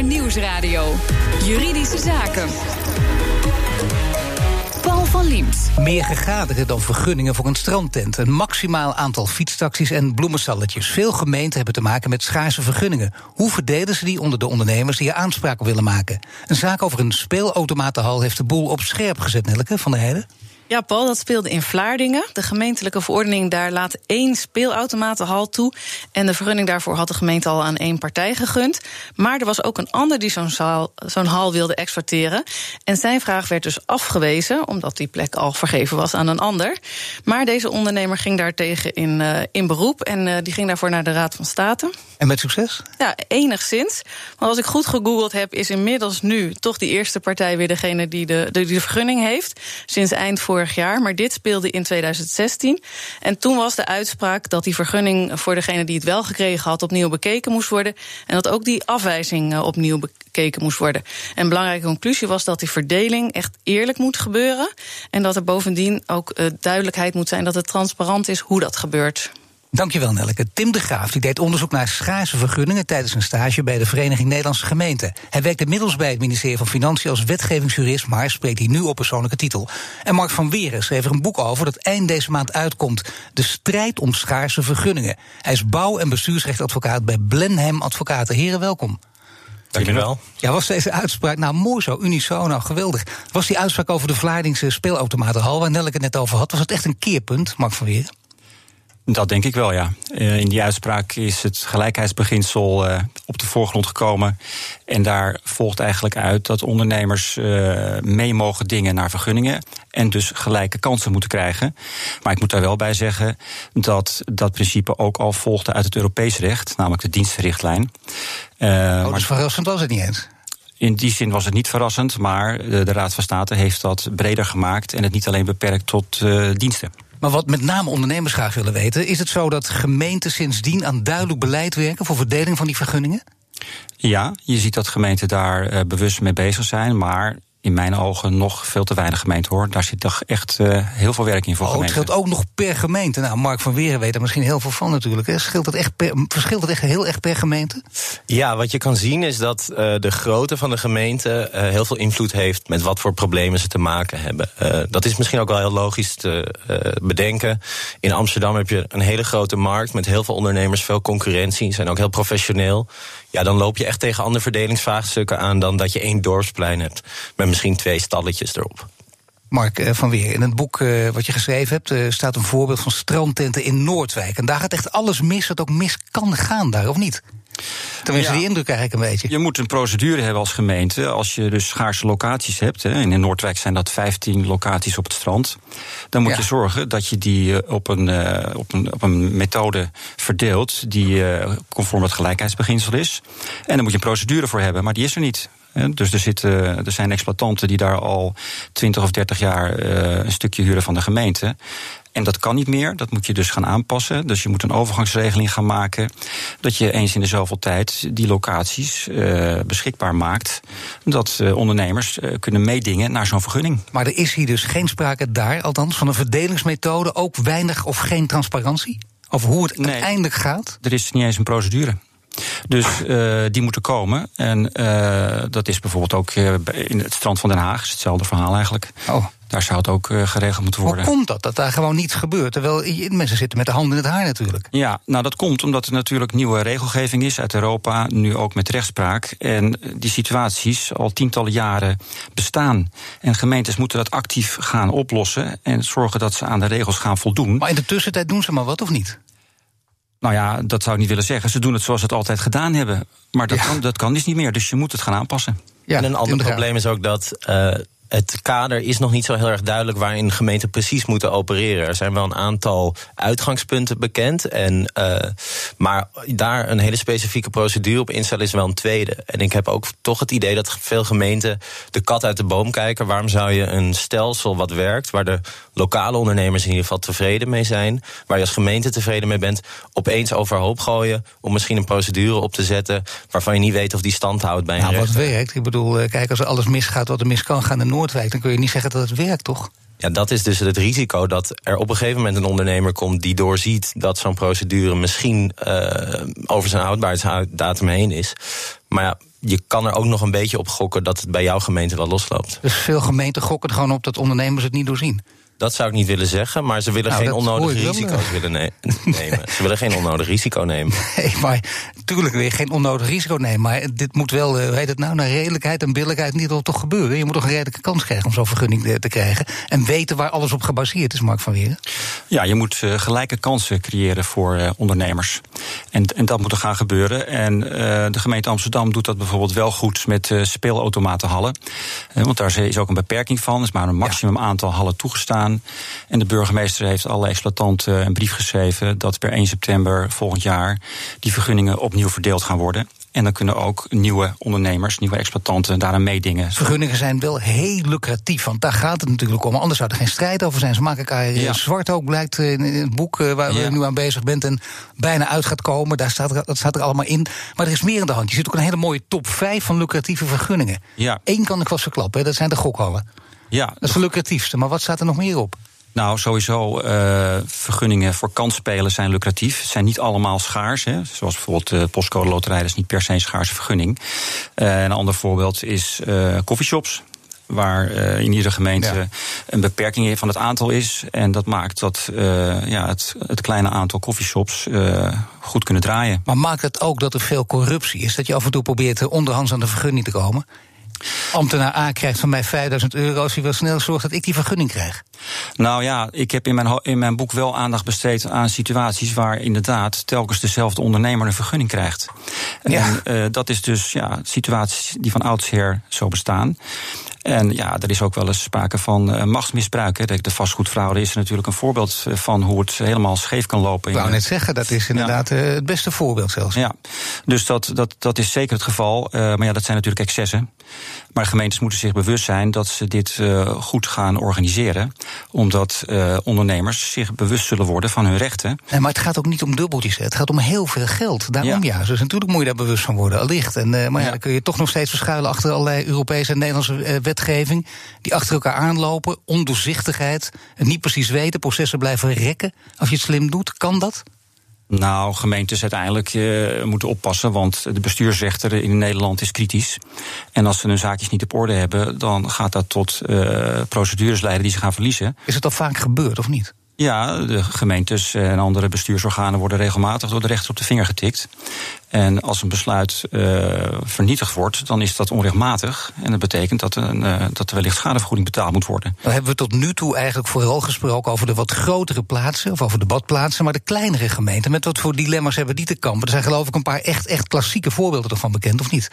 Nieuwsradio. Juridische Zaken. Paul van Liemt. Meer gegaderen dan vergunningen voor een strandtent. Een maximaal aantal fietstaxis en bloemenstalletjes. Veel gemeenten hebben te maken met schaarse vergunningen. Hoe verdelen ze die onder de ondernemers die er aanspraak op willen maken? Een zaak over een speelautomatenhal heeft de boel op scherp gezet, Nelke van der Heijden. Ja, Paul, dat speelde in Vlaardingen. De gemeentelijke verordening daar laat één speelautomatenhal toe. En de vergunning daarvoor had de gemeente al aan één partij gegund. Maar er was ook een ander die zo'n zo'n hal wilde exporteren. En zijn vraag werd dus afgewezen, omdat die plek al vergeven was aan een ander. Maar deze ondernemer ging daartegen in, uh, in beroep. En uh, die ging daarvoor naar de Raad van State. En met succes? Ja, enigszins. Want als ik goed gegoogeld heb, is inmiddels nu toch die eerste partij weer degene die de, die de vergunning heeft. Sinds eind jaar. Maar dit speelde in 2016. En toen was de uitspraak dat die vergunning voor degene die het wel gekregen had opnieuw bekeken moest worden. En dat ook die afwijzing eh, opnieuw bekeken moest worden. En een belangrijke conclusie was dat die verdeling echt eerlijk moet gebeuren. En dat er bovendien ook eh, duidelijkheid moet zijn dat het transparant is hoe dat gebeurt. Dankjewel, Nelke. Tim de Graaf die deed onderzoek naar schaarse vergunningen tijdens een stage bij de Vereniging Nederlandse Gemeenten. Hij werkt inmiddels bij het ministerie van Financiën als wetgevingsjurist, maar spreekt hij nu op persoonlijke titel. En Mark van Weren schreef er een boek over dat eind deze maand uitkomt: De strijd om schaarse vergunningen. Hij is bouw- en bestuursrechtadvocaat bij Blenheim Advocaten. Heren, welkom. Dankjewel. Ja, was deze uitspraak nou mooi zo, unisono, nou geweldig. Was die uitspraak over de Vlaardingse speelautomatenhal, waar Nelke het net over had, was het echt een keerpunt, Mark van Weren? Dat denk ik wel, ja. Uh, in die uitspraak is het gelijkheidsbeginsel uh, op de voorgrond gekomen. En daar volgt eigenlijk uit dat ondernemers uh, mee mogen dingen naar vergunningen. En dus gelijke kansen moeten krijgen. Maar ik moet daar wel bij zeggen dat dat principe ook al volgde uit het Europees recht, namelijk de dienstenrichtlijn. oh, dus verrassend was het niet eens? In die zin was het niet verrassend, maar de, de Raad van State heeft dat breder gemaakt en het niet alleen beperkt tot diensten. Maar wat met name ondernemers graag willen weten, is het zo dat gemeenten sindsdien aan duidelijk beleid werken voor verdeling van die vergunningen? Ja, je ziet dat gemeenten daar uh, bewust mee bezig zijn, maar in mijn ogen nog veel te weinig gemeenten hoor. Daar zit toch echt uh, heel veel werk in voor oh, gemeenten. Het scheelt ook nog per gemeente. Nou, Mark van Weren weet er misschien heel veel van natuurlijk. Hè. Scheelt het echt per, verschilt het echt heel erg per gemeente? Ja, wat je kan zien is dat uh, de grootte van de gemeente uh, heel veel invloed heeft met wat voor problemen ze te maken hebben. dat is misschien ook wel heel logisch te bedenken. In Amsterdam heb je een hele grote markt met heel veel ondernemers, veel concurrentie, zijn ook heel professioneel. Ja, dan loop je echt tegen andere verdelingsvraagstukken aan dan dat je één dorpsplein hebt. Met misschien twee stalletjes erop. Mark van Weer, in het boek uh, wat je geschreven hebt uh, staat een voorbeeld van strandtenten in Noordwijk. En daar gaat echt alles mis wat ook mis kan gaan daar, of niet? Tenminste, ja. die indruk krijg ik een beetje. Je moet een procedure hebben als gemeente. Als je dus schaarse locaties hebt. Hè, en in Noordwijk zijn dat 15 locaties op het strand. Dan moet ja. je zorgen dat je die op een, uh, op een, op een methode verdeelt. die uh, conform het gelijkheidsbeginsel is. En daar moet je een procedure voor hebben, maar die is er niet. Dus er, zitten, er zijn exploitanten die daar al 20 of 30 jaar uh, een stukje huren van de gemeente. En dat kan niet meer, dat moet je dus gaan aanpassen. Dus je moet een overgangsregeling gaan maken. Dat je eens in de zoveel tijd die locaties uh, beschikbaar maakt. Dat uh, ondernemers uh, kunnen meedingen naar zo'n vergunning. Maar er is hier dus geen sprake daar, althans, van een verdelingsmethode. Ook weinig of geen transparantie? Over hoe het nee, uiteindelijk gaat? Er is niet eens een procedure. Dus uh, die moeten komen. En uh, dat is bijvoorbeeld ook in het strand van Den Haag. is hetzelfde verhaal eigenlijk. Oh. Daar zou het ook geregeld moeten worden. Hoe komt dat, dat daar gewoon niets gebeurt? Terwijl mensen zitten met de handen in het haar natuurlijk. Ja, nou dat komt omdat er natuurlijk nieuwe regelgeving is uit Europa. Nu ook met rechtspraak. En die situaties al tientallen jaren bestaan. En gemeentes moeten dat actief gaan oplossen. En zorgen dat ze aan de regels gaan voldoen. Maar in de tussentijd doen ze maar wat of niet? Nou ja, dat zou ik niet willen zeggen. Ze doen het zoals ze het altijd gedaan hebben. Maar dat, ja. kan, dat kan dus niet meer. Dus je moet het gaan aanpassen. Ja, en een ander probleem is ook dat. Uh, het kader is nog niet zo heel erg duidelijk waarin gemeenten precies moeten opereren. Er zijn wel een aantal uitgangspunten bekend. En, uh, maar daar een hele specifieke procedure op instellen is wel een tweede. En ik heb ook toch het idee dat veel gemeenten de kat uit de boom kijken. Waarom zou je een stelsel wat werkt, waar de lokale ondernemers in ieder geval tevreden mee zijn, waar je als gemeente tevreden mee bent, opeens overhoop gooien om misschien een procedure op te zetten waarvan je niet weet of die stand houdt bij een nou, rechter. wat werkt. Ik bedoel, kijk, als alles misgaat wat er mis kan gaan Noordwijk, dan kun je niet zeggen dat het werkt, toch? Ja, dat is dus het risico dat er op een gegeven moment een ondernemer komt die doorziet dat zo'n procedure misschien uh, over zijn houdbaarheidsdatum heen is. Maar ja, je kan er ook nog een beetje op gokken dat het bij jouw gemeente wel losloopt. Dus veel gemeenten gokken er gewoon op dat ondernemers het niet doorzien. Dat zou ik niet willen zeggen, maar ze willen nou, geen onnodige risico's willen nemen. Ze willen geen onnodig risico nemen. Nee, maar natuurlijk weer geen onnodig risico nemen. Maar dit moet wel, uh, heet het nou, naar redelijkheid en billijkheid niet toch gebeuren. Je moet toch een redelijke kans krijgen om zo'n vergunning te, krijgen. En weten waar alles op gebaseerd is, Mark van Weren. Ja, je moet uh, gelijke kansen creëren voor uh, ondernemers. En, en dat moet er gaan gebeuren. En de gemeente Amsterdam doet dat bijvoorbeeld wel goed met speelautomatenhallen. want daar is ook een beperking van. Er is maar een maximum aantal hallen toegestaan. En de burgemeester heeft alle exploitanten een brief geschreven dat per 1 september volgend jaar die vergunningen opnieuw verdeeld gaan worden. En dan kunnen ook nieuwe ondernemers, nieuwe exploitanten daaraan meedingen. Vergunningen zijn wel heel lucratief, want daar gaat het natuurlijk om. Anders zou er geen strijd over zijn. Ze maken elkaar ja. zwart ook, blijkt in het boek eh, waar ja. we nu aan bezig bent. En bijna uit gaat komen. Daar staat dat staat er allemaal in. Maar er is meer in de hand. Je ziet ook een hele mooie top 5 van lucratieve vergunningen. Ja. Eén kan ik vast verklappen, dat zijn de gokhallen. Ja, dat is de lucratiefste. Maar wat staat er nog meer op? Nou, sowieso, uh, vergunningen voor kansspelen zijn lucratief. Het zijn niet allemaal schaars. Hè. Zoals bijvoorbeeld de uh, postcode loterij, dat is niet per se een schaarse vergunning. Uh, een ander voorbeeld is coffeeshops waar uh, in iedere gemeente een beperking van het aantal is. En dat maakt dat uh, ja, het, het kleine aantal coffeeshops uh, goed kunnen draaien. Maar maakt het ook dat er veel corruptie is? Dat je af en toe probeert onderhands aan de vergunning te komen? Ambtenaar A krijgt van mij 5000 euro als hij wil snel zorgt dat ik die vergunning krijg. Nou ja, ik heb in mijn, in mijn boek wel aandacht besteed aan situaties waar inderdaad telkens dezelfde ondernemer een vergunning krijgt. Ja. En uh, dat is dus ja, situaties die van oudsher zo bestaan. En ja, er is ook wel eens sprake van uh, machtsmisbruik. Hè. De vastgoedfraude is er natuurlijk een voorbeeld eh, van hoe het helemaal scheef kan lopen. Ik wou net zeggen, dat is inderdaad ja. het beste voorbeeld zelfs. Ja, dus dat, dat, dat is zeker het geval. Uh, maar ja, dat zijn natuurlijk excessen. Maar gemeentes moeten zich bewust zijn dat ze dit uh, goed gaan organiseren. Omdat uh, ondernemers zich bewust zullen worden van hun rechten. Nee, maar het gaat ook niet om dubbeltjes. Het gaat om heel veel geld. Daarom ja. ja. Dus natuurlijk moet je daar bewust van worden, allicht. En, maar ja, ja, dan kun je toch nog steeds verschuilen achter allerlei Europese en Nederlandse wetgeving. Die achter elkaar aanlopen. Ondoorzichtigheid. En niet precies weten. Processen blijven rekken. Als je het slim doet, kan dat? Nou, gemeentes uiteindelijk uh, moeten oppassen, want de bestuursrechter in Nederland is kritisch. En als ze hun zaakjes niet op orde hebben, dan gaat dat tot uh, procedures leiden die ze gaan verliezen. Is het al vaak gebeurd of niet? Ja, de gemeentes en andere bestuursorganen worden regelmatig door de rechter op de vinger getikt. En als een besluit uh, vernietigd wordt, dan is dat onrechtmatig. En dat betekent dat, een, uh, dat er wellicht schadevergoeding betaald moet worden. Dan hebben we tot nu toe eigenlijk vooral gesproken over de wat grotere plaatsen, of over de badplaatsen, maar de kleinere gemeenten. Met wat voor dilemma's hebben die te kampen? Er zijn geloof ik een paar echt, echt klassieke voorbeelden ervan bekend, of niet?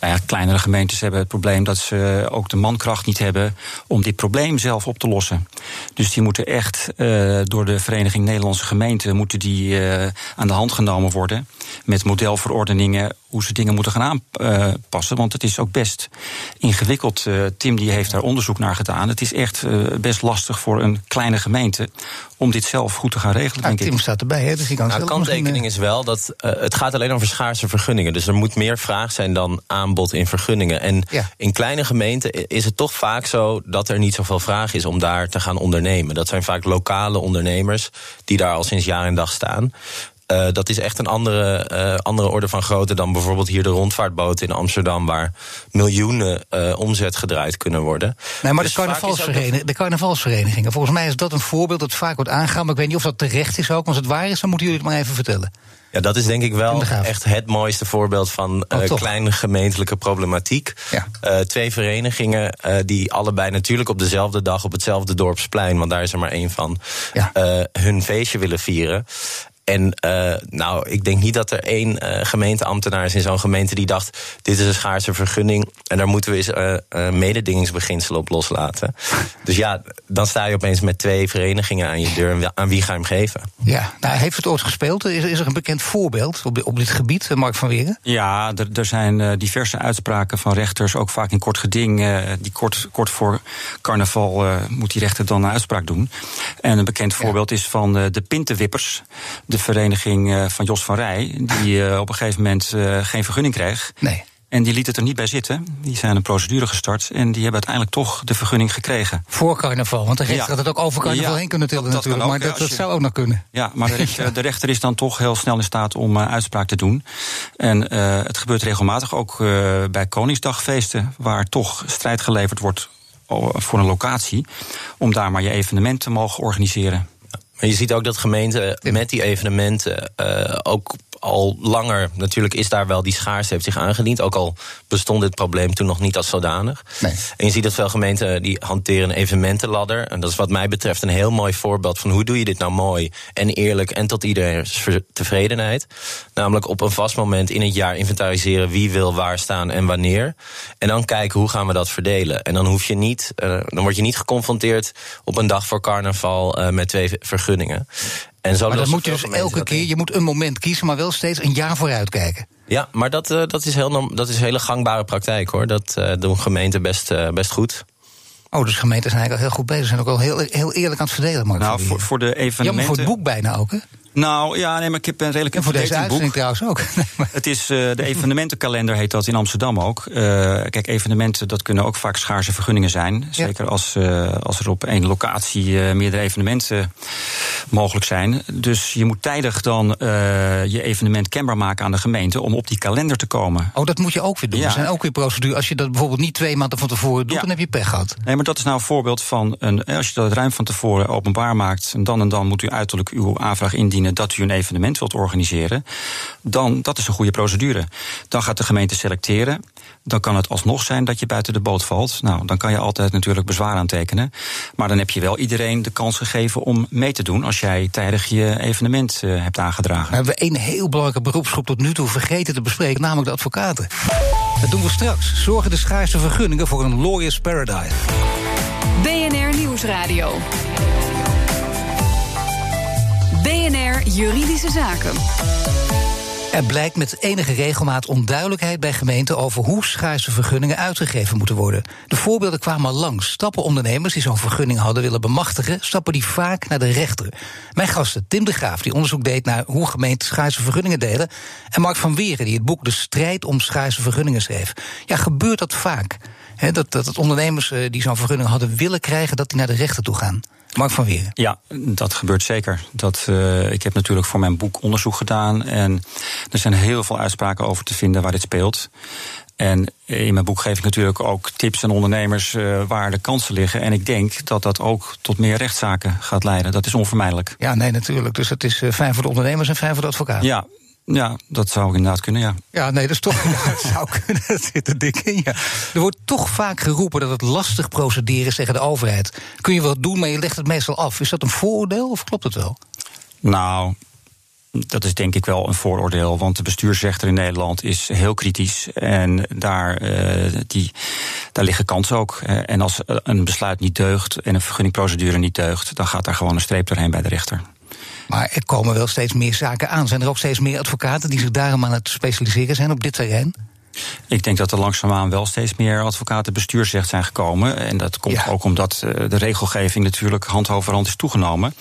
Nou kleinere gemeentes hebben het probleem dat ze ook de mankracht niet hebben om dit probleem zelf op te lossen. Dus die moeten echt uh, door de Vereniging Nederlandse Gemeenten moeten die uh, aan de hand genomen worden met modelverordeningen hoe ze dingen moeten gaan aanpassen. Want het is ook best ingewikkeld. Uh, Tim die heeft daar onderzoek naar gedaan. Het is echt uh, best lastig voor een kleine gemeente om dit zelf goed te gaan regelen. denk Tim ik. staat erbij, hè? Dus die kan nou, kanttekening is wel dat uh, het gaat alleen over schaarse vergunningen. Dus er moet meer vraag zijn dan aanbod in vergunningen. En ja. in kleine gemeenten is het toch vaak zo dat er niet zoveel vraag is om daar te gaan ondernemen. Dat zijn vaak lokale ondernemers die daar al sinds jaar en dag staan. Uh, dat is echt een andere, uh, andere orde van grootte dan bijvoorbeeld hier de rondvaartboot in Amsterdam, waar miljoenen uh, omzet gedraaid kunnen worden. Nee, maar dus de, carnavalsvereniging, de carnavalsverenigingen, volgens mij is dat een voorbeeld dat vaak wordt aangegaan, maar ik weet niet of dat terecht is ook. Want als het waar is, dan moeten jullie het maar even vertellen. Ja, dat is denk ik wel echt het mooiste voorbeeld van uh, oh, kleine gemeentelijke problematiek. Ja. Uh, twee verenigingen uh, die allebei natuurlijk op dezelfde dag op hetzelfde dorpsplein, want daar is er maar één van, ja. hun feestje willen vieren. En uh, nou, ik denk niet dat er één uh, gemeenteambtenaar is in zo'n gemeente die dacht: dit is een schaarse vergunning en daar moeten we eens uh, mededingingsbeginselen op loslaten. dus ja, dan sta je opeens met twee verenigingen aan je deur. Aan wie ga je hem geven? Ja, nou, heeft het ooit gespeeld? Is, is er een bekend voorbeeld op, op dit gebied, Mark van Weren? Ja, er, er zijn diverse uitspraken van rechters, ook vaak in kort geding. die kort, kort voor carnaval moet die rechter dan een uitspraak doen. En een bekend voorbeeld ja. is van de Pintenwippers. De vereniging eh, van Jos van Rij, die eh, op een gegeven moment eh, geen vergunning kreeg. Nee. En die liet het er niet bij zitten. Die zijn een procedure gestart en die hebben uiteindelijk toch de vergunning gekregen. Voor carnaval, want de rechter had het ook over carnaval heen kunnen tillen natuurlijk. maar dat, dat zou ook nog kunnen. Ja, maar de rechter, de rechter, is dan toch heel snel in staat om uh, uitspraak te doen. En uh, het gebeurt regelmatig ook uh, bij Koningsdagfeesten, waar toch strijd geleverd wordt voor een locatie, om daar maar je evenement te mogen organiseren. Maar je ziet ook dat gemeenten met die evenementen ook al langer, natuurlijk is daar wel die schaarste heeft zich aangediend. Ook al bestond dit probleem toen nog niet als zodanig. Nee. En je ziet dat veel gemeenten die hanteren een evenementenladder. En dat is wat mij betreft een heel mooi voorbeeld van hoe doe je dit nou mooi en eerlijk en tot iedereen's tevredenheid. Namelijk op een vast moment in het jaar inventariseren wie wil waar staan en wanneer. En dan kijken hoe gaan we dat verdelen. En dan hoef je niet, uh, dan word je niet geconfronteerd op een dag voor carnaval uh, met twee vergunningen. En zo maar dan moet je dus elke keer, je moet een moment kiezen, maar wel steeds een jaar vooruit kijken. Ja, maar dat, uh, dat, is, heel, dat is een hele gangbare praktijk hoor. Dat uh, doen gemeenten best, uh, best goed. Oh, dus gemeenten zijn eigenlijk al heel goed bezig. Zijn ook al heel, heel eerlijk aan het verdelen, Mark. Nou, voor, voor de evenementen... Jammer voor het boek bijna ook, hè? Nou ja, nee, maar ik heb een redelijk En voor deze uitzending trouwens ook. het is uh, de evenementenkalender, heet dat in Amsterdam ook. Uh, kijk, evenementen, dat kunnen ook vaak schaarse vergunningen zijn. Zeker ja. als, uh, als er op één locatie meerdere evenementen mogelijk zijn. Dus je moet tijdig dan je evenement kenbaar maken aan de gemeente om op die kalender te komen. Oh, dat moet je ook weer doen. Ja. Er zijn ook weer procedures. Als je dat bijvoorbeeld niet twee maanden van tevoren doet, ja. dan heb je pech gehad. Nee, maar dat is nou een voorbeeld van een. Als je dat ruim van tevoren openbaar maakt, en dan en dan moet u uiterlijk uw aanvraag indienen dat u een evenement wilt organiseren, dan dat is een goede procedure. Dan gaat de gemeente selecteren. Dan kan het alsnog zijn dat je buiten de boot valt. Nou, dan kan je altijd natuurlijk bezwaar aantekenen. Maar dan heb je wel iedereen de kans gegeven om mee te doen als jij tijdig je evenement uh, hebt aangedragen. We hebben een heel belangrijke beroepsgroep tot nu toe vergeten te bespreken, namelijk de advocaten. Dat doen we straks. Zorgen de schaarse vergunningen voor een lawyer's paradise. BNR Nieuwsradio. BNR Juridische Zaken. Er blijkt met enige regelmaat onduidelijkheid bij gemeenten over hoe schaarse vergunningen uitgegeven moeten worden. De voorbeelden kwamen al langs. Stappen ondernemers die zo'n vergunning hadden willen bemachtigen, stappen die vaak naar de rechter. Mijn gasten Tim de Graaf, die onderzoek deed naar hoe gemeenten schaarse vergunningen delen, en Mark van Weren, die het boek De Strijd om schaarse vergunningen schreef. Ja, gebeurt dat vaak? He, dat, dat ondernemers eh, die zo'n vergunning hadden willen krijgen, dat die naar de rechter toe gaan. Mark van Weer. Ja, dat gebeurt zeker. Dat, uh, ik heb natuurlijk voor mijn boek onderzoek gedaan. En er zijn heel veel uitspraken over te vinden waar dit speelt. En in mijn boek geef ik natuurlijk ook tips aan ondernemers uh, waar de kansen liggen. En ik denk dat dat ook tot meer rechtszaken gaat leiden. Dat is onvermijdelijk. Ja, nee, natuurlijk. Dus het is uh, fijn voor de ondernemers en fijn voor de advocaat. Ja, ja, dat zou inderdaad kunnen, ja. Ja, nee, dat is toch dat zou kunnen. Dat zit er dik in, ja. Er wordt toch vaak geroepen dat het lastig procederen is tegen de overheid. Kun je wat doen, maar je legt het meestal af. Is dat een vooroordeel of klopt het wel? Nou, dat is denk ik wel een vooroordeel, want de bestuursrechter in Nederland is heel kritisch. En daar, uh, die, daar liggen kansen ook. En als een besluit niet deugt en een vergunningprocedure niet deugt, dan gaat daar gewoon een streep doorheen bij de rechter. Maar er komen wel steeds meer zaken aan. Zijn er ook steeds meer advocaten die zich daarom aan het specialiseren zijn op dit terrein? Ik denk dat er langzaamaan wel steeds meer advocaten bestuursrecht zijn gekomen. En dat komt ja. ook omdat eh, de regelgeving natuurlijk hand over hand is toegenomen.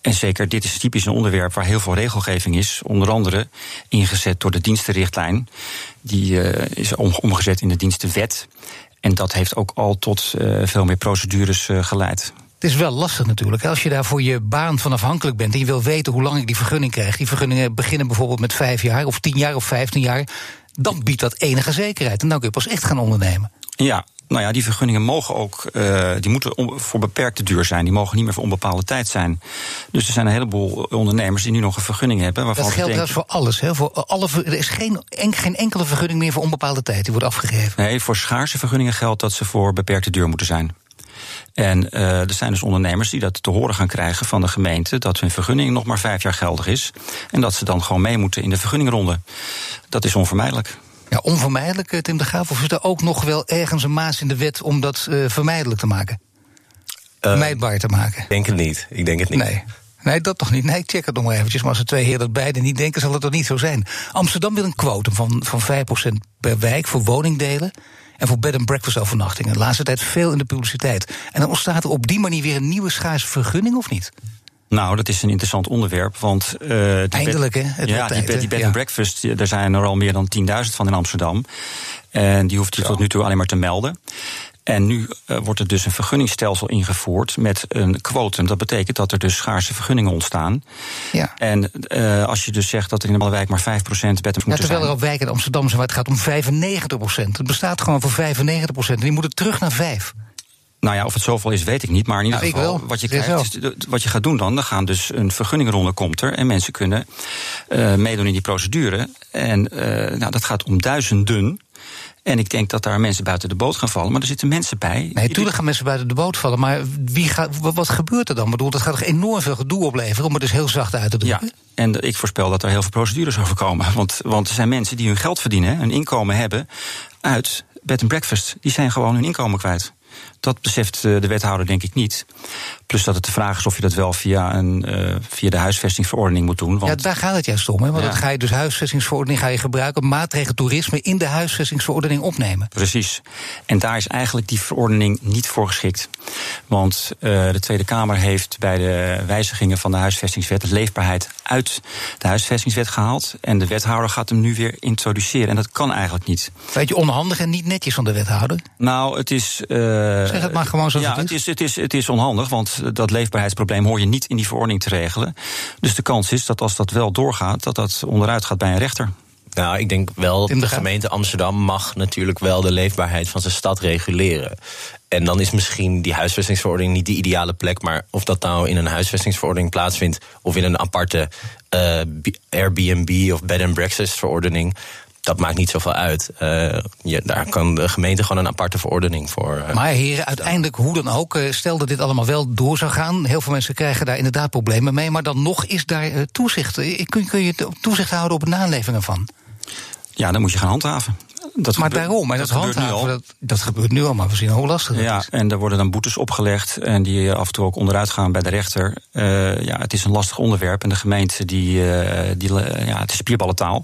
En zeker, dit is typisch een onderwerp waar heel veel regelgeving is. Onder andere ingezet door de dienstenrichtlijn. Die uh, is omgezet in de dienstenwet. En dat heeft ook al tot uh, veel meer procedures geleid. Het is wel lastig natuurlijk. Als je daar voor je baan van afhankelijk bent en je wil weten hoe lang ik die vergunning krijg. Die vergunningen beginnen bijvoorbeeld met vijf jaar of tien jaar of vijftien jaar. Dan biedt dat enige zekerheid. En dan kun je pas echt gaan ondernemen. Ja, nou ja, die vergunningen mogen ook, uh, die moeten voor beperkte duur zijn. Die mogen niet meer voor onbepaalde tijd zijn. Dus er zijn een heleboel ondernemers die nu nog een vergunning hebben. Waarvan dat geldt trouwens voor alles. Hè? Voor alle, er is geen, geen enkele vergunning meer voor onbepaalde tijd. Die wordt afgegeven. Nee, voor schaarse vergunningen geldt dat ze voor beperkte duur moeten zijn. En uh, er zijn dus ondernemers die dat te horen gaan krijgen van de gemeente dat hun vergunning nog maar vijf jaar geldig is. En dat ze dan gewoon mee moeten in de vergunningronde. Dat is onvermijdelijk. Ja, onvermijdelijk, eh, Tim de Graaf? Of is er ook nog wel ergens een maas in de wet om dat uh, vermijdelijk te maken? Uh, Vermijdbaar te maken? Ik denk het niet. Ik denk het niet. Nee. Nee, dat toch niet. Nee, check het nog maar eventjes. Maar als de twee heren dat beide niet denken, zal het toch niet zo zijn. Amsterdam wil een quotum van, van 5% per wijk voor woningdelen en voor bed and breakfast overnachtingen. De laatste tijd veel in de publiciteit. En dan ontstaat er op die manier weer een nieuwe schaarse vergunning, of niet? Nou, dat is een interessant onderwerp, want... Uh, Eindelijk, hè? Ja, die, die bed and breakfast, daar zijn er al meer dan 10.000 van in Amsterdam. En die hoeft je tot nu toe alleen maar te melden. En nu uh, wordt er dus een vergunningstelsel ingevoerd met een quotum. Dat betekent dat er dus schaarse vergunningen ontstaan. Ja. En uh, als je dus zegt dat er in de wijk maar 5% bed moeten ja, terwijl er op wijken in Amsterdam zijn waar het gaat om 95%. Het bestaat gewoon voor 95%. En die moeten terug naar 5. Nou ja, of het zoveel is, weet ik niet. Maar in ieder geval, wat je, krijgt, wat je gaat doen dan, dan gaan dus een vergunningronde komt er. En mensen kunnen uh, meedoen in die procedure. En uh, nou, dat gaat om duizenden. En ik denk dat daar mensen buiten de boot gaan vallen. Maar er zitten mensen bij. Nee, natuurlijk gaan mensen buiten de boot vallen. Maar wie gaat, wat gebeurt er dan? Ik bedoel, dat gaat toch enorm veel gedoe opleveren, om het dus heel zacht uit te drukken? Ja, en ik voorspel dat er heel veel procedures over komen. Want, want er zijn mensen die hun geld verdienen, hun inkomen hebben uit bed and breakfast. Die zijn gewoon hun inkomen kwijt. Dat beseft eh, de wethouder denk ik niet. Plus dat het de vraag is of je dat wel via, een, uh, via de huisvestingsverordening moet doen. Want ja, daar gaat het juist om. Hè? Want ja. dan ga je dus huisvestingsverordening ga je gebruiken, maatregelen toerisme in de huisvestingsverordening opnemen. Precies. En daar is eigenlijk die verordening niet voor geschikt. Want uh, de Tweede Kamer heeft bij de wijzigingen van de huisvestingswet de leefbaarheid uit de huisvestingswet gehaald. En de wethouder gaat hem nu weer introduceren. En dat kan eigenlijk niet. Beetje onhandig en niet netjes van de wethouder? Nou, het is. Uh, zeg het maar gewoon zoals ja, het is. Het is, het is, het is onhandig, want dat leefbaarheidsprobleem hoor je niet in die verordening te regelen. Dus de kans is dat als dat wel doorgaat, dat dat onderuit gaat bij een rechter. Nou, ik denk wel dat de gemeente Amsterdam mag natuurlijk wel de leefbaarheid van zijn stad reguleren. En dan is misschien die huisvestingsverordening niet de ideale plek. Maar of dat nou in een huisvestingsverordening plaatsvindt. of in een aparte uh, Airbnb of bed and breakfast verordening dat maakt niet zoveel uit. Uh, je, daar kan de gemeente gewoon een aparte verordening voor. Uh, maar heren, uiteindelijk, hoe dan ook, uh, stel dat dit allemaal wel door zou gaan. Heel veel mensen krijgen daar inderdaad problemen mee. Maar dan nog is daar toezicht. Kun, kun je toezicht houden op de naleving ervan? Ja, dan moet je gaan handhaven. Dat maar daarom, maar dat, dat handhaven, dat, dat, gebeurt nu al, maar we zien hoe lastig ja, is. en er worden dan boetes opgelegd en die af en toe ook onderuit gaan bij de rechter. Uh, ja, het is een lastig onderwerp en de gemeente die, uh, die ja, het is spierballentaal.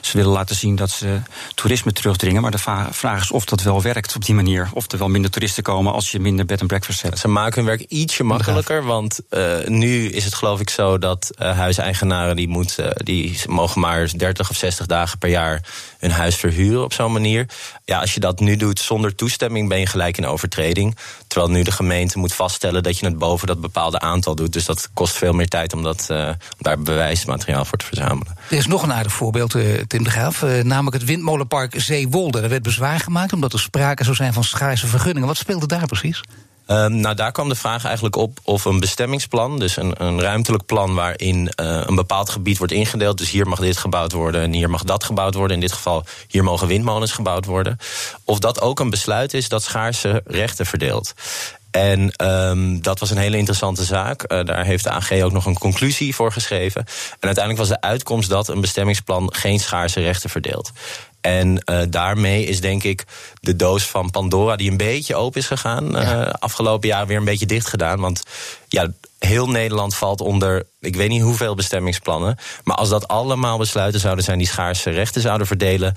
Ze willen laten zien dat ze toerisme terugdringen, maar de vraag is of dat wel werkt op die manier. Of er wel minder toeristen komen als je minder bed and breakfast hebt. Ze maken hun werk ietsje makkelijker, want uh, nu is het geloof ik zo dat huiseigenaren die, moet, die mogen maar 30 of 60 dagen per jaar hun huis verhuren op zo'n manier. Ja, als je dat nu doet zonder toestemming, ben je gelijk in overtreding. Terwijl nu de gemeente moet vaststellen dat je het boven dat bepaalde aantal doet. Dus dat kost veel meer tijd om, dat, uh, om daar bewijsmateriaal voor te verzamelen. Er is nog een aardig voorbeeld, uh, Tim de Graaf. Uh, namelijk het windmolenpark Zeewolde. Er werd bezwaar gemaakt omdat er sprake zou zijn van schaarse vergunningen. Wat speelde daar precies? Um, nou, daar kwam de vraag eigenlijk op of een bestemmingsplan, dus een, een ruimtelijk plan waarin uh, een bepaald gebied wordt ingedeeld. Dus hier mag dit gebouwd worden en hier mag dat gebouwd worden. In dit geval, hier mogen windmolens gebouwd worden. Of dat ook een besluit is dat schaarse rechten verdeelt. En um, dat was een hele interessante zaak. Uh, daar heeft de AG ook nog een conclusie voor geschreven. En uiteindelijk was de uitkomst dat een bestemmingsplan geen schaarse rechten verdeelt. En uh, daarmee is denk ik de doos van Pandora, die een beetje open is gegaan, uh, afgelopen jaar weer een beetje dicht gedaan. Want ja, heel Nederland valt onder, ik weet niet hoeveel bestemmingsplannen. Maar als dat allemaal besluiten zouden zijn die schaarse rechten zouden verdelen.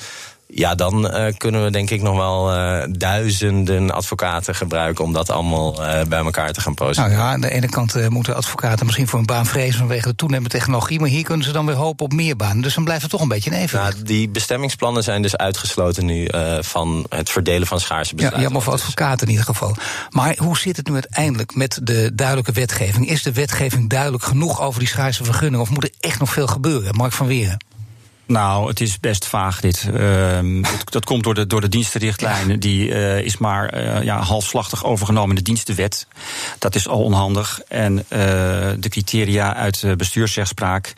Ja, dan uh, kunnen we denk ik nog wel uh, duizenden advocaten gebruiken om dat allemaal uh, bij elkaar te gaan processeren. Nou ja, aan de ene kant moeten advocaten misschien voor een baan vrezen vanwege de toenemende technologie, maar hier kunnen ze dan weer hopen op meer banen. Dus dan blijft het toch een beetje een evenwicht. Nou, die bestemmingsplannen zijn dus uitgesloten nu van het verdelen van schaarse besluiten. Ja, jammer voor advocaten in ieder geval. Maar hoe zit het nu uiteindelijk met de duidelijke wetgeving? Is de wetgeving duidelijk genoeg over die schaarse vergunning of moet er echt nog veel gebeuren? Mark van Weren. Nou, het is best vaag dit. Uh, dat komt door de, door de dienstenrichtlijn. Die uh, is maar uh, ja, halfslachtig overgenomen in de dienstenwet. Dat is al onhandig. En uh, de criteria uit de bestuursrechtspraak...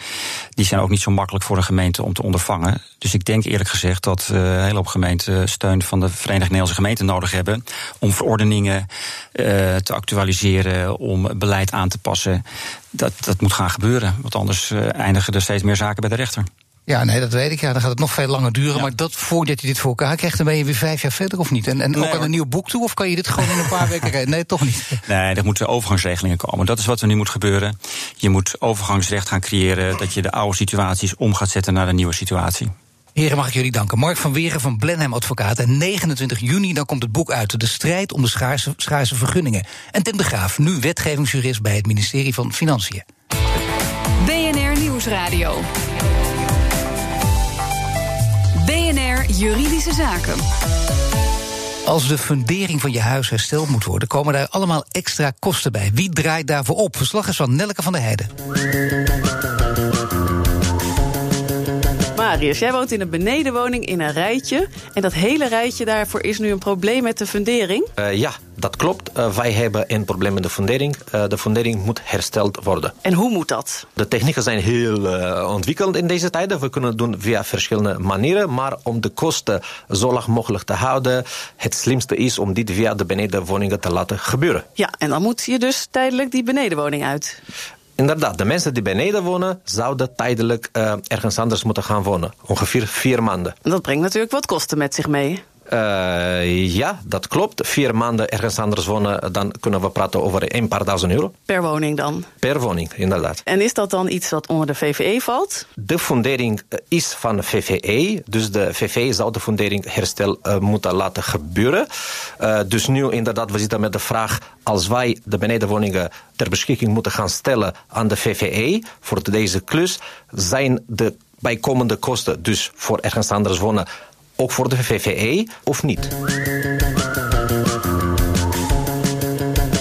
die zijn ook niet zo makkelijk voor een gemeente om te ondervangen. Dus ik denk eerlijk gezegd dat een hele hoop gemeenten... steun van de Verenigde Nederlandse Gemeenten nodig hebben... om verordeningen te actualiseren, om beleid aan te passen. Dat, dat moet gaan gebeuren. Want anders eindigen er steeds meer zaken bij de rechter. Ja, nee, dat weet ik. Ja, dan gaat het nog veel langer duren. Ja. Maar dat, voordat je dit voor elkaar krijgt, dan ben je weer vijf jaar verder of niet? En, en nee, ook aan een nieuw boek toe? Of kan je dit gewoon in een paar weken rijden? Nee, toch niet. Nee, er moeten overgangsregelingen komen. Dat is wat er nu moet gebeuren. Je moet overgangsrecht gaan creëren. Dat je de oude situaties om gaat zetten naar de nieuwe situatie. Heren, mag ik jullie danken. Mark van Weren van Blenheim Advocaat. En 29 juni dan komt het boek uit. De strijd om de schaarse, schaarse vergunningen. En Tim de Graaf, nu wetgevingsjurist bij het ministerie van Financiën. BNR Nieuwsradio. Juridische Zaken. Als de fundering van je huis hersteld moet worden, komen daar allemaal extra kosten bij. Wie draait daarvoor op? Verslag is van Nelke van der Heijden. Marius, jij woont in een benedenwoning in een rijtje. En dat hele rijtje daarvoor is nu een probleem met de fundering? Uh, ja, dat klopt. Uh, wij hebben een probleem met de fundering. Uh, de fundering moet hersteld worden. En hoe moet dat? De technieken zijn heel ontwikkeld in deze tijden. We kunnen het doen via verschillende manieren. Maar om de kosten zo laag mogelijk te houden... het slimste is om dit via de benedenwoningen te laten gebeuren. Ja, en dan moet je dus tijdelijk die benedenwoning uit. Inderdaad, de mensen die beneden wonen, zouden tijdelijk uh, ergens anders moeten gaan wonen. Ongeveer vier maanden. Dat brengt natuurlijk wat kosten met zich mee. Uh, ja, dat klopt. Vier maanden ergens anders wonen, dan kunnen we praten over een paar duizend euro. Per woning dan? Per woning, inderdaad. En is dat dan iets wat onder de VVE valt? De fundering is van de VVE, dus de VVE zou de fundering herstel uh, moeten laten gebeuren. Uh, dus nu inderdaad, we zitten met de vraag, als wij de benedenwoningen ter beschikking moeten gaan stellen aan de VVE voor deze klus, zijn de bijkomende kosten, dus voor ergens anders wonen, ook voor de VVE of niet?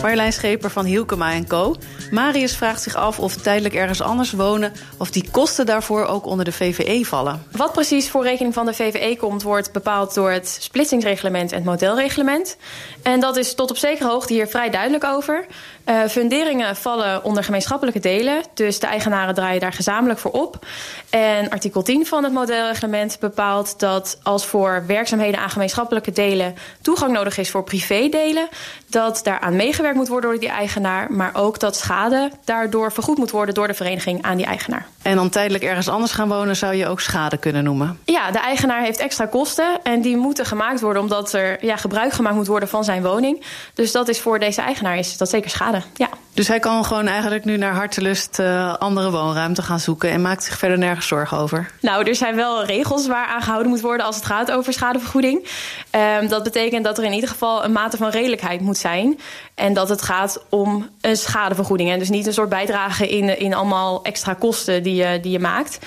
Marjolein Scheper van Hielkema Co. Marius vraagt zich af of tijdelijk ergens anders wonen... of die kosten daarvoor ook onder de VVE vallen. Wat precies voor rekening van de VVE komt... wordt bepaald door het splitsingsreglement en het modelreglement. En dat is tot op zekere hoogte hier vrij duidelijk over. Uh, funderingen vallen onder gemeenschappelijke delen. Dus de eigenaren draaien daar gezamenlijk voor op. En artikel 10 van het modelreglement bepaalt dat als voor werkzaamheden aan gemeenschappelijke delen toegang nodig is voor privédelen, dat daaraan meegewerkt moet worden door die eigenaar, maar ook dat schade daardoor vergoed moet worden door de vereniging aan die eigenaar. En dan tijdelijk ergens anders gaan wonen zou je ook schade kunnen noemen? Ja, de eigenaar heeft extra kosten en die moeten gemaakt worden omdat er ja, gebruik gemaakt moet worden van zijn woning. Dus dat is voor deze eigenaar is dat zeker schade. Ja. Dus hij kan gewoon eigenlijk nu naar hartelust uh, andere woonruimte gaan zoeken en maakt zich verder nergens zorgen over? Nou, er zijn wel regels waar aan gehouden moet worden als het gaat over schadevergoeding. Um, dat betekent dat er in ieder geval een mate van redelijkheid moet zijn. En dat het gaat om een schadevergoeding. En dus niet een soort bijdrage in, in allemaal extra kosten die je, die je maakt.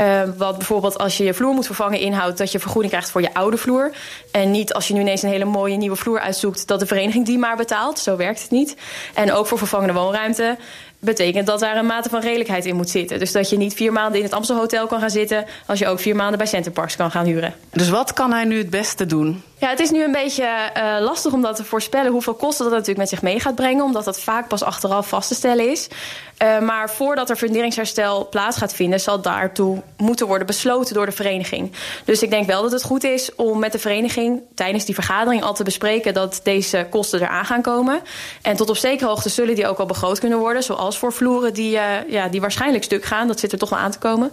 Uh, wat bijvoorbeeld als je je vloer moet vervangen inhoudt dat je vergoeding krijgt voor je oude vloer. En niet als je nu ineens een hele mooie nieuwe vloer uitzoekt, dat de vereniging die maar betaalt. Zo werkt het niet. En ook voor vervangende woonruimte betekent dat daar een mate van redelijkheid in moet zitten. Dus dat je niet vier maanden in het Amstel Hotel kan gaan zitten... als je ook vier maanden bij Centerparks kan gaan huren. Dus wat kan hij nu het beste doen? Ja, het is nu een beetje uh, lastig om dat te voorspellen... hoeveel kosten dat natuurlijk met zich mee gaat brengen... omdat dat vaak pas achteraf vast te stellen is. Uh, maar voordat er funderingsherstel plaats gaat vinden... zal daartoe moeten worden besloten door de vereniging. Dus ik denk wel dat het goed is om met de vereniging... tijdens die vergadering al te bespreken... dat deze kosten eraan gaan komen. En tot op zekere hoogte zullen die ook al begroot kunnen worden... zoals voor vloeren die, uh, ja, die waarschijnlijk stuk gaan. Dat zit er toch wel aan te komen.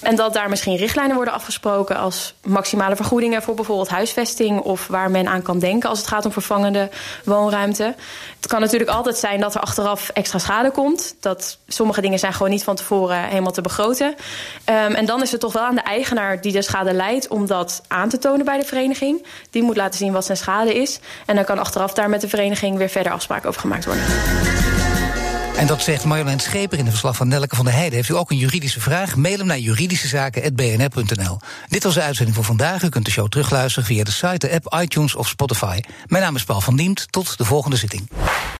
En dat daar misschien richtlijnen worden afgesproken... als maximale vergoedingen voor bijvoorbeeld huisvesting of waar men aan kan denken als het gaat om vervangende woonruimte. Het kan natuurlijk altijd zijn dat er achteraf extra schade komt. Dat sommige dingen zijn gewoon niet van tevoren helemaal te begroten. Um, en dan is het toch wel aan de eigenaar die de schade leidt om dat aan te tonen bij de vereniging. Die moet laten zien wat zijn schade is. En dan kan achteraf daar met de vereniging weer verder afspraken over gemaakt worden. En dat zegt Marjolein Scheper in de verslag van Nelke van der Heijden. Heeft u ook een juridische vraag? Mail hem naar juridischezaken.bnr.nl. Dit was de uitzending voor vandaag. U kunt de show terugluisteren via de site, de app, iTunes of Spotify. Mijn naam is Paul van Diemt. Tot de volgende zitting.